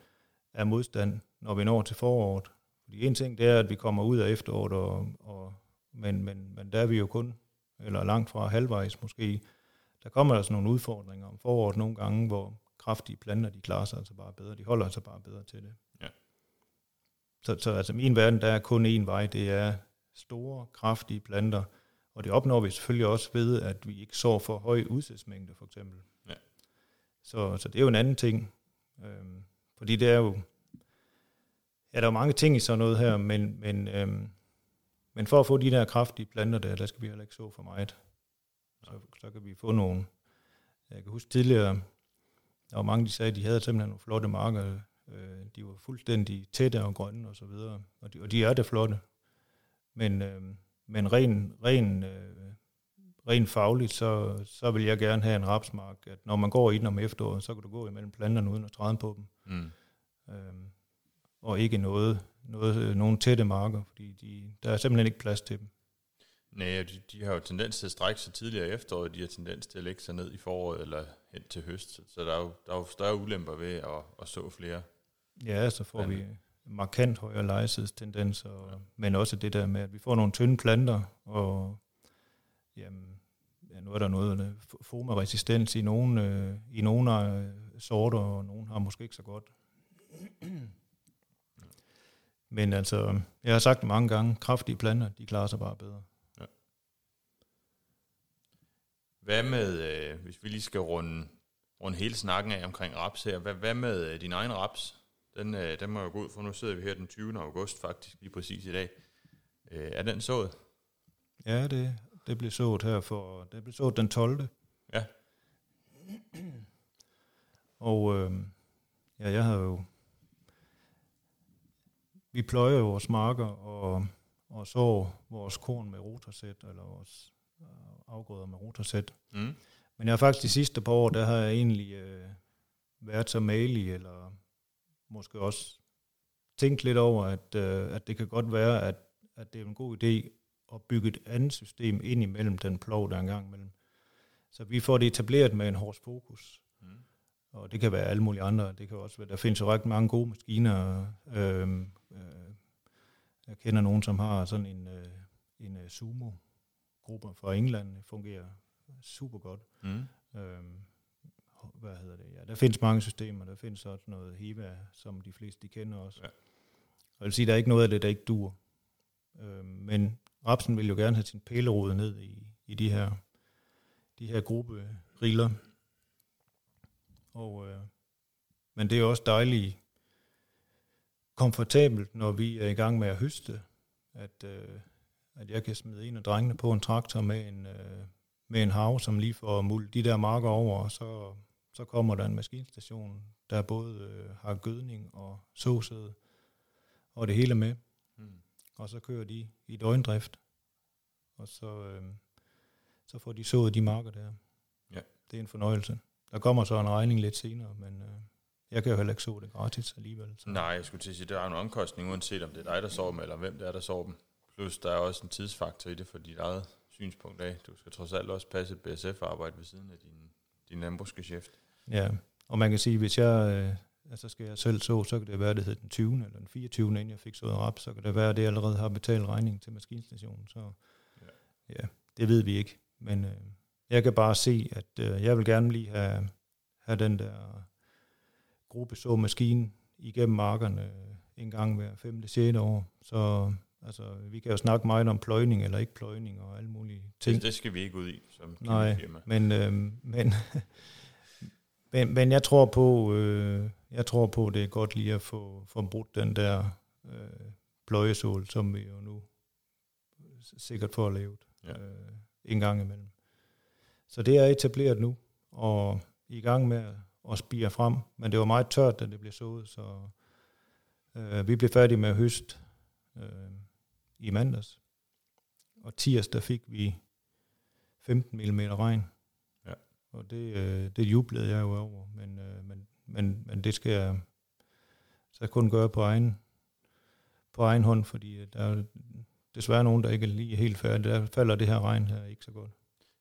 af modstand, når vi når til foråret. Fordi en ting, det er, at vi kommer ud af efteråret, og, og, men, men, men der er vi jo kun, eller langt fra halvvejs måske, der kommer altså nogle udfordringer om foråret nogle gange, hvor kraftige planter, de klarer sig altså bare bedre, de holder altså bare bedre til det. Ja. Så, så altså min verden, der er kun én vej, det er store, kraftige planter, og det opnår vi selvfølgelig også ved, at vi ikke så for høj udsætsmængde, for eksempel. Ja. Så, så det er jo en anden ting. Øhm, fordi det er jo... Ja, der er jo mange ting i sådan noget her, men, men, øhm, men for at få de der kraftige planter der, der skal vi heller ikke så for meget. Så, så kan vi få nogle... Jeg kan huske tidligere, der var mange, de sagde, at de havde simpelthen nogle flotte marker. Øh, de var fuldstændig tætte og grønne og så videre. Og de, og de er det flotte. Men, øhm, men ren, ren, øh, ren fagligt, så, så vil jeg gerne have en rapsmark, at når man går i den om efteråret, så kan du gå imellem planterne uden at træde på dem. Mm. Øhm, og ikke noget, noget, øh, nogen tætte marker, fordi de, der er simpelthen ikke plads til dem. Nej, de, de har jo tendens til at strække sig tidligere i efteråret, de har tendens til at lægge sig ned i foråret eller hen til høst, så der er jo, der er jo større ulemper ved at, at så flere. Ja, så får vi markant højere lejesidstendenser, ja. men også det der med, at vi får nogle tynde planter, og jamen, ja, nu er der noget fomaresistens i nogle, øh, i nogle øh, sorter, og nogle har måske ikke så godt. Men altså, jeg har sagt mange gange, kraftige planter, de klarer sig bare bedre. Ja. Hvad med, øh, hvis vi lige skal runde, runde hele snakken af omkring raps her, hvad, hvad med øh, din egen raps? Den, øh, den må jo gå ud for, nu sidder vi her den 20. august faktisk, lige præcis i dag. Øh, er den sået? Ja, det, det blev sået her for, det blev sået den 12. Ja. Og øh, ja, jeg har jo, vi pløjer vores marker og, og så vores korn med rotorsæt, eller vores øh, afgrøder med rotorsæt. Mm. Men jeg har faktisk de sidste par år, der har jeg egentlig øh, været så malig, eller måske også tænkt lidt over, at, øh, at det kan godt være, at, at det er en god idé at bygge et andet system ind imellem den plov, der er engang imellem. Så vi får det etableret med en hårds fokus. Mm. Og det kan være alle mulige andre. Det kan også være, der findes jo ret mange gode maskiner. Øh, øh, jeg kender nogen, som har sådan en, øh, en uh, sumo-gruppe fra England. Det fungerer super godt. Mm. Øh, hvad hedder det, ja, der findes mange systemer, der findes også noget HEVA, som de fleste de kender også. Ja. Og jeg vil sige, der er ikke noget af det, der ikke dur. Øh, men rapsen vil jo gerne have sin pælerod ned i, i de her, de her grupperiller. Og, øh, men det er også dejligt komfortabelt, når vi er i gang med at høste, at, øh, at jeg kan smide en af drengene på en traktor med en, øh, med en hav, som lige får muld de der marker over, og så så kommer der en maskinstation, der både øh, har gødning og såsæde, og det hele med. Mm. Og så kører de i døgndrift, og så, øh, så får de sået de marker der. Ja. Det er en fornøjelse. Der kommer så en regning lidt senere, men øh, jeg kan jo heller ikke så det gratis alligevel. Så. Nej, jeg skulle til at sige, der er en omkostning, uanset om det er dig, der sover dem, eller hvem det er, der sover dem. Plus, der er også en tidsfaktor i det for dit eget synspunkt af. Du skal trods alt også passe et BSF-arbejde ved siden af din, din landbrugsgeschæft. Ja, og man kan sige, hvis jeg, øh, altså skal jeg selv så, så kan det være, at det hedder den 20. eller den 24. inden jeg fik sået rap, så kan det være, at det allerede har betalt regningen til maskinstationen. Så ja, ja det ved vi ikke. Men øh, jeg kan bare se, at øh, jeg vil gerne lige have, have den der gruppe så maskine igennem markerne en gang hver 5. 6. år. Så altså, vi kan jo snakke meget om pløjning eller ikke pløjning og alle mulige ting. Det, det skal vi ikke ud i som Nej, men, øh, men men, men jeg tror på, øh, jeg tror på, det er godt lige at få, få brudt den der øh, pløjesål, som vi jo nu sikkert får lavet ja. øh, en gang imellem. Så det er etableret nu, og i gang med og spire frem. Men det var meget tørt, da det blev sået, så øh, vi blev færdige med høst øh, i mandags. Og tirsdag fik vi 15 mm regn. Og det, øh, det jublede jeg jo over, men, øh, men, men, men det skal jeg så kun gøre på egen, på egen hånd, fordi øh, der er desværre nogen, der ikke er lige helt færdige. Der falder det her regn her ikke så godt.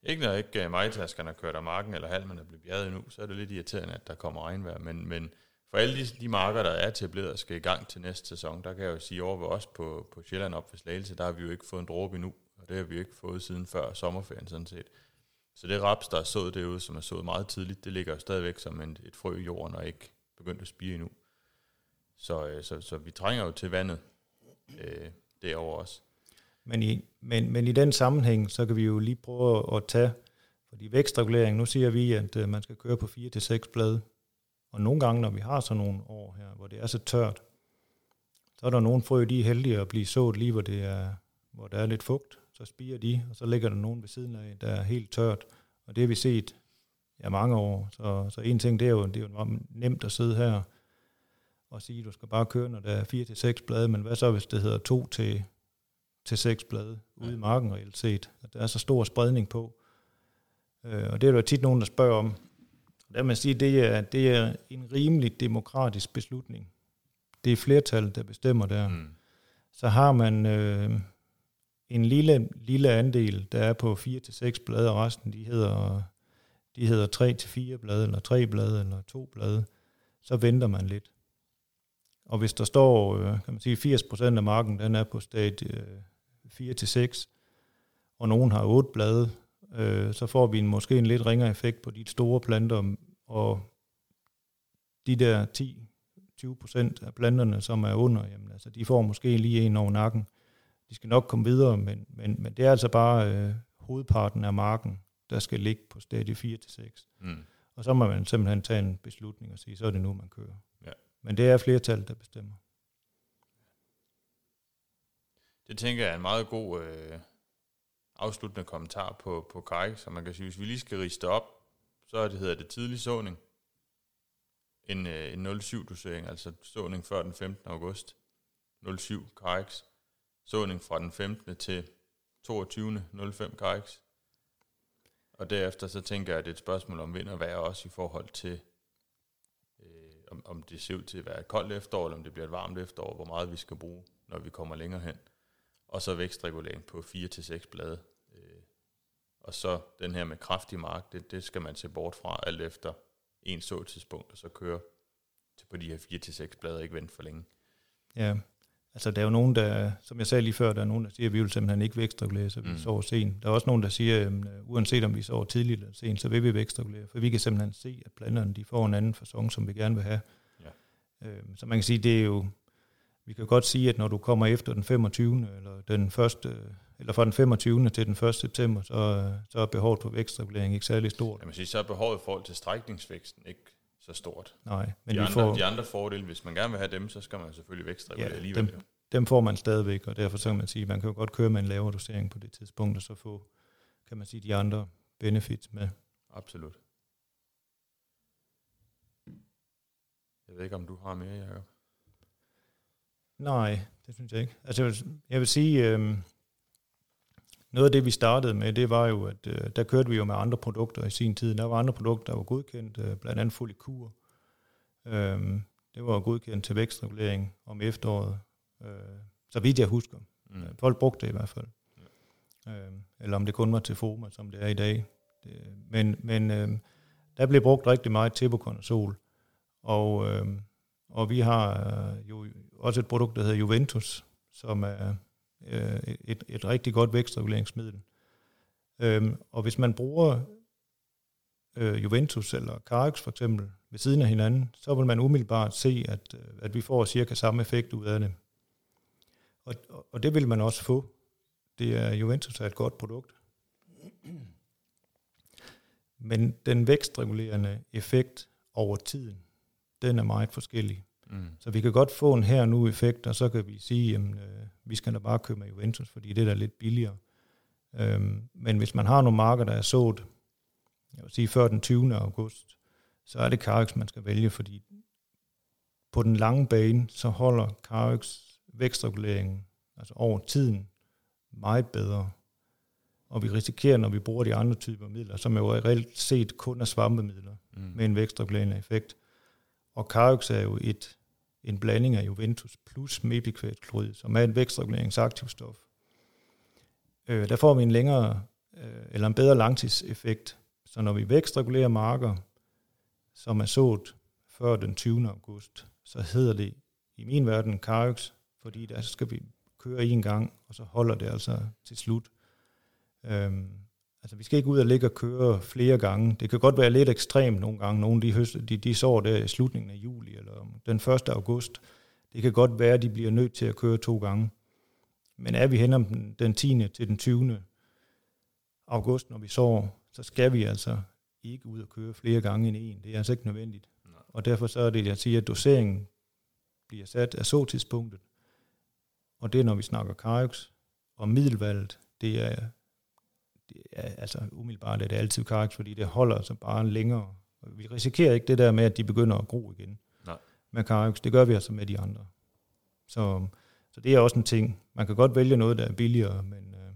Ikke når ikke øh, majtaskerne er kørt af marken, eller halmen er blevet bjerget endnu, så er det lidt irriterende, at der kommer regnvejr. Men, men for alle de, de marker, der er etableret og skal i gang til næste sæson, der kan jeg jo sige over ved os på, på Sjælland op ved Slagelse, der har vi jo ikke fået en dråbe endnu, og det har vi jo ikke fået siden før sommerferien sådan set. Så det raps, der er sået derude, som er sået meget tidligt, det ligger jo stadigvæk som en, et frø i jorden og ikke begyndt at spire endnu. Så, øh, så, så vi trænger jo til vandet øh, derovre også. Men i, men, men i den sammenhæng, så kan vi jo lige prøve at tage, fordi vækstregulering, nu siger vi, at øh, man skal køre på 4-6 blade, og nogle gange, når vi har sådan nogle år her, hvor det er så tørt, så er der nogle frø, de er heldige at blive sået lige, hvor, det er, hvor der er lidt fugt, så spiger de, og så ligger der nogen ved siden af, der er helt tørt, og det har vi set ja, mange år. Så, så en ting, det er jo, det er jo nemt at sidde her og sige, at du skal bare køre, når der er 4-6 blade, men hvad så, hvis det hedder 2 til, til 6 blade ude ja. i marken reelt set? At der er så stor spredning på. Øh, og det er der tit nogen, der spørger om. Der man sige, det er, det er en rimelig demokratisk beslutning. Det er flertallet, der bestemmer der. Mm. Så har man øh, en lille, lille andel, der er på 4-6 blade, og resten de hedder, de hedder 3-4 blade, eller 3 blade, eller 2 blade, så venter man lidt. Og hvis der står, øh, kan man sige, 80% af marken, den er på stadie 4-6, øh, og nogen har 8 blade, øh, så får vi en, måske en lidt ringere effekt på de store planter, og de der 10-20% af planterne, som er under, jamen, altså, de får måske lige en over nakken. De skal nok komme videre, men, men, men det er altså bare øh, hovedparten af marken, der skal ligge på stadie 4-6. Mm. Og så må man simpelthen tage en beslutning og sige, så er det nu, man kører. Ja. Men det er flertallet, der bestemmer. Det tænker jeg er en meget god øh, afsluttende kommentar på, på Kai, så man kan sige, hvis vi lige skal riste op, så det hedder det tidlig såning. En, øh, en 07-dosering, altså såning før den 15. august. 07 KX. Såning fra den 15. til 22. 05 Og derefter så tænker jeg, at det er et spørgsmål om vind og vejr også i forhold til, øh, om, om det ser ud til at være et koldt efterår, eller om det bliver et varmt efterår, hvor meget vi skal bruge, når vi kommer længere hen. Og så vækstregulering på 4-6 blade. Øh, og så den her med kraftig mark, det, det skal man se bort fra, alt efter en så tidspunkt, og så køre til på de her 4-6 blade, og ikke vente for længe. Ja, Altså, der er jo nogen, der, som jeg sagde lige før, der er nogen, der siger, at vi vil simpelthen ikke vækstregulere, så vi mm. sover sent. Der er også nogen, der siger, at uanset om vi sover tidligt eller sent, så vil vi vækstregulere, for vi kan simpelthen se, at planterne de får en anden fasong, som vi gerne vil have. Ja. Øhm, så man kan sige, det er jo, vi kan godt sige, at når du kommer efter den 25. eller den første, eller fra den 25. til den 1. september, så, så er behovet for vækstregulering ikke særlig stort. Jamen, så er behovet i forhold til strækningsvæksten ikke så stort. Nej, men de, vi andre, får, de andre fordele, hvis man gerne vil have dem, så skal man selvfølgelig vækstregulere ja, alligevel. Dem, dem får man stadigvæk, og derfor så kan man sige, at man kan jo godt køre med en lavere dosering på det tidspunkt, og så få, kan man sige, de andre benefits med. Absolut. Jeg ved ikke, om du har mere, Jacob? Nej, det synes jeg ikke. Altså, jeg vil, jeg vil sige, øh, noget af det, vi startede med, det var jo, at øh, der kørte vi jo med andre produkter i sin tid. Der var andre produkter, der var godkendt, øh, blandt andet Folikur. Øh, det var godkendt til vækstregulering om efteråret, øh, så vidt jeg husker. Mm. Folk brugte det i hvert fald. Ja. Øh, eller om det kun var til FOMA, som det er i dag. Det, men men øh, der blev brugt rigtig meget Tebokon og sol. Og, øh, og vi har øh, jo også et produkt, der hedder Juventus, som er øh, et, et rigtig godt vækstreguleringsmiddel. Øhm, og hvis man bruger øh, Juventus eller Carix for eksempel ved siden af hinanden, så vil man umiddelbart se, at, øh, at vi får cirka samme effekt ud af det. Og, og det vil man også få. Det er Juventus er et godt produkt. Men den vækstregulerende effekt over tiden, den er meget forskellig. Mm. Så vi kan godt få en her nu effekt, og så kan vi sige, at øh, vi skal da bare købe med Juventus, fordi det er da lidt billigere. Øhm, men hvis man har nogle marker, der er sået, jeg vil sige før den 20. august, så er det Carix, man skal vælge, fordi på den lange bane, så holder Carix vækstreguleringen, altså over tiden, meget bedre. Og vi risikerer, når vi bruger de andre typer midler, som jo reelt set kun er svampemidler, mm. med en vækstregulerende effekt. Og Carix er jo et, en blanding af Juventus plus mepikvætklorid, som er en vækstreguleringsaktivstof. Øh, der får vi en længere, øh, eller en bedre langtidseffekt. Så når vi vækstregulerer marker, som er sået før den 20. august, så hedder det i min verden Carix, fordi der skal vi køre en gang, og så holder det altså til slut. Øhm, altså vi skal ikke ud og ligge og køre flere gange. Det kan godt være lidt ekstremt nogle gange. Nogle de, høst, de, de sår der i slutningen af juli eller den 1. august. Det kan godt være, at de bliver nødt til at køre to gange. Men er vi hen om den, den 10. til den 20. august, når vi sår, så skal vi altså ikke ud og køre flere gange end en. Det er altså ikke nødvendigt. Nej. Og derfor så er det, jeg siger, at doseringen bliver sat af så tidspunktet. Og det er, når vi snakker Carix. Og middelvalget, det er, det er altså umiddelbart er det altid Carix, fordi det holder altså bare længere. Vi risikerer ikke det der med, at de begynder at gro igen Nej. med Carix. Det gør vi altså med de andre. Så, så det er også en ting. Man kan godt vælge noget, der er billigere, men, øh,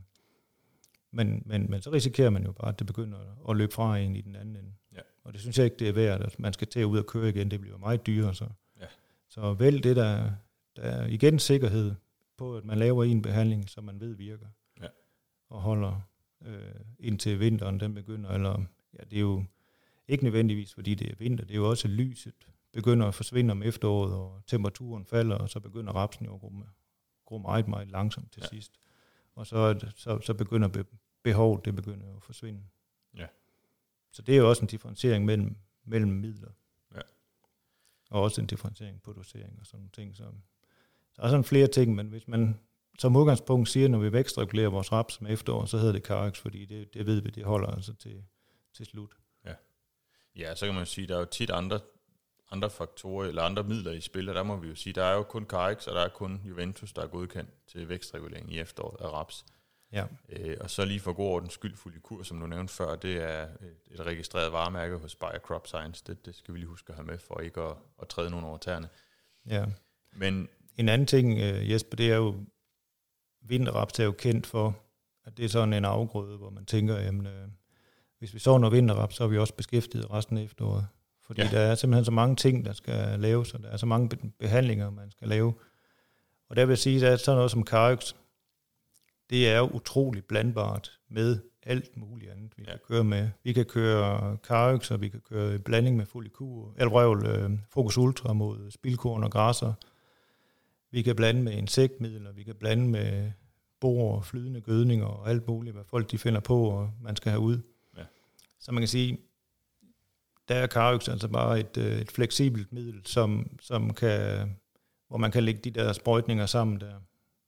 men, men, men så risikerer man jo bare, at det begynder at løbe fra en i den anden ende. Ja. Og det synes jeg ikke, det er værd, at man skal til at ud og køre igen. Det bliver meget dyrere. Så, ja. så vælg det, der, der er igen sikkerhed på, at man laver en behandling, som man ved virker. Ja. Og holder øh, indtil vinteren den begynder. Eller, ja, det er jo ikke nødvendigvis, fordi det er vinter. Det er jo også lyset begynder at forsvinde om efteråret, og temperaturen falder, og så begynder rapsen jo at gro, gro meget, meget langsomt til ja. sidst. Og så, så, så begynder be, behovet, det begynder at forsvinde. Ja. Så det er jo også en differentiering mellem, mellem midler. Ja. Og også en differentiering på dosering og sådan nogle ting. Så der er sådan flere ting, men hvis man som udgangspunkt siger, når vi vækstregulerer vores raps med efterår, så hedder det Carex, fordi det, det ved vi, det holder altså til, til slut. Ja. ja, så kan man sige, der er jo tit andre, andre faktorer eller andre midler i spil, og der må vi jo sige, der er jo kun Carex, og der er kun Juventus, der er godkendt til vækstregulering i efteråret af raps. Ja. Øh, og så lige for god ordens skyld, Fulikur, som du nævnte før, det er et, et registreret varemærke hos Bayer Crop Science. Det, det skal vi lige huske at have med, for ikke at, at træde nogen over tæerne. Ja. Men en anden ting, øh, Jesper, det er jo, vinterraps er jo kendt for, at det er sådan en afgrøde, hvor man tænker, jamen, øh, hvis vi så noget vinterraps, så er vi også beskæftiget resten af efteråret. Fordi ja. der er simpelthen så mange ting, der skal laves, og der er så mange behandlinger, man skal lave. Og der vil jeg sige, at sådan noget som Carix, det er jo utroligt blandbart med alt muligt andet, vi ja. kan køre med. Vi kan køre Carix, og vi kan køre blanding med Folikur, eller røvl, øh, Focus Ultra mod spildkorn og græsser. Vi kan blande med insektmidler, vi kan blande med bor, flydende gødninger og alt muligt, hvad folk de finder på, og man skal have ud. Ja. Så man kan sige, der er Carix altså bare et, øh, et fleksibelt middel, som, som kan, hvor man kan lægge de der sprøjtninger sammen der.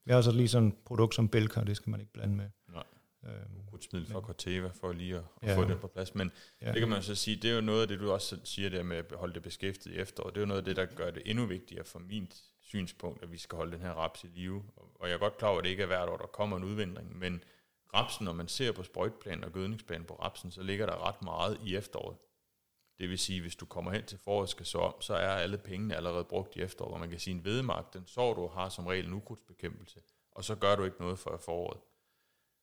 Vi har så lige sådan et produkt som Belka, det skal man ikke blande med. Nej. Øhm, Krudtsmiddel fra Corteva for lige at, at ja, få det på plads. Men ja. det kan man så sige, det er jo noget af det, du også siger der med at holde det beskæftiget i efteråret. Det er jo noget af det, der gør det endnu vigtigere for min synspunkt, at vi skal holde den her raps i live. Og jeg er godt klar over, at det ikke er hvert år, der kommer en udvindring, men rapsen, når man ser på sprøjtplanen og gødningsplanen på rapsen, så ligger der ret meget i efteråret. Det vil sige, hvis du kommer hen til foråret skal så om, så er alle pengene allerede brugt i efteråret, hvor man kan sige, en vedemark, den sår du har som regel en ukrudtsbekæmpelse, og så gør du ikke noget for foråret.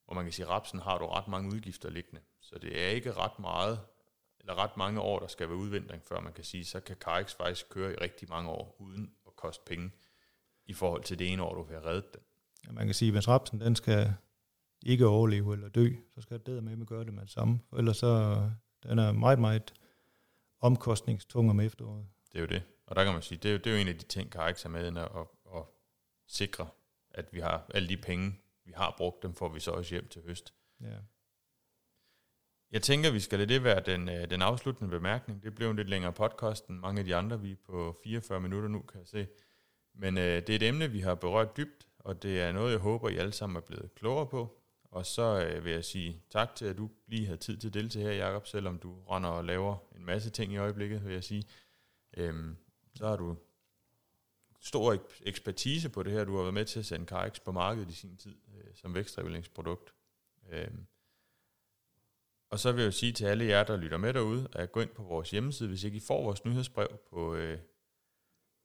Hvor man kan sige, at rapsen har du ret mange udgifter liggende. Så det er ikke ret meget, eller ret mange år, der skal være udvindring, før man kan sige, så kan Carix faktisk køre i rigtig mange år, uden koste penge i forhold til det ene år, du vil have reddet den. Ja, man kan sige, at hvis rapsen den skal ikke overleve eller dø, så skal det med at gøre det med det samme. For ellers så den er meget, meget omkostningstung om efteråret. Det er jo det. Og der kan man sige, det er jo, det er jo en af de ting, Carix er med at, at, at sikre, at vi har alle de penge, vi har brugt dem, får vi så også hjem til høst. Ja. Jeg tænker, vi skal lade det være den, øh, den afsluttende bemærkning. Det blev en lidt længere podcast end mange af de andre. Vi er på 44 minutter nu, kan jeg se. Men øh, det er et emne, vi har berørt dybt, og det er noget, jeg håber, I alle sammen er blevet klogere på. Og så øh, vil jeg sige tak til, at du lige havde tid til at deltage her, Jacob, selvom du render og laver en masse ting i øjeblikket, vil jeg sige. Øhm, så har du stor ekspertise på det her. Du har været med til at sende Carix på markedet i sin tid øh, som vækstreguleringsprodukt. Øhm, og så vil jeg jo sige til alle jer, der lytter med derude, at gå ind på vores hjemmeside, hvis ikke I får vores nyhedsbrev på øh,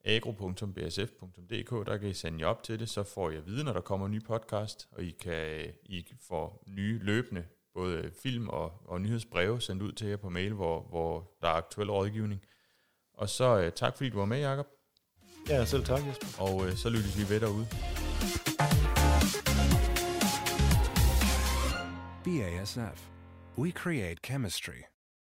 agro.bsf.dk, der kan I sende jer op til det, så får I at vide, når der kommer en ny podcast, og I kan I får nye løbende, både film og, og nyhedsbreve sendt ud til jer på mail, hvor, hvor der er aktuel rådgivning. Og så øh, tak fordi du var med, Jacob. Ja, selv tak, Jesper. Og øh, så lyttes vi ved derude. BASF. We create chemistry.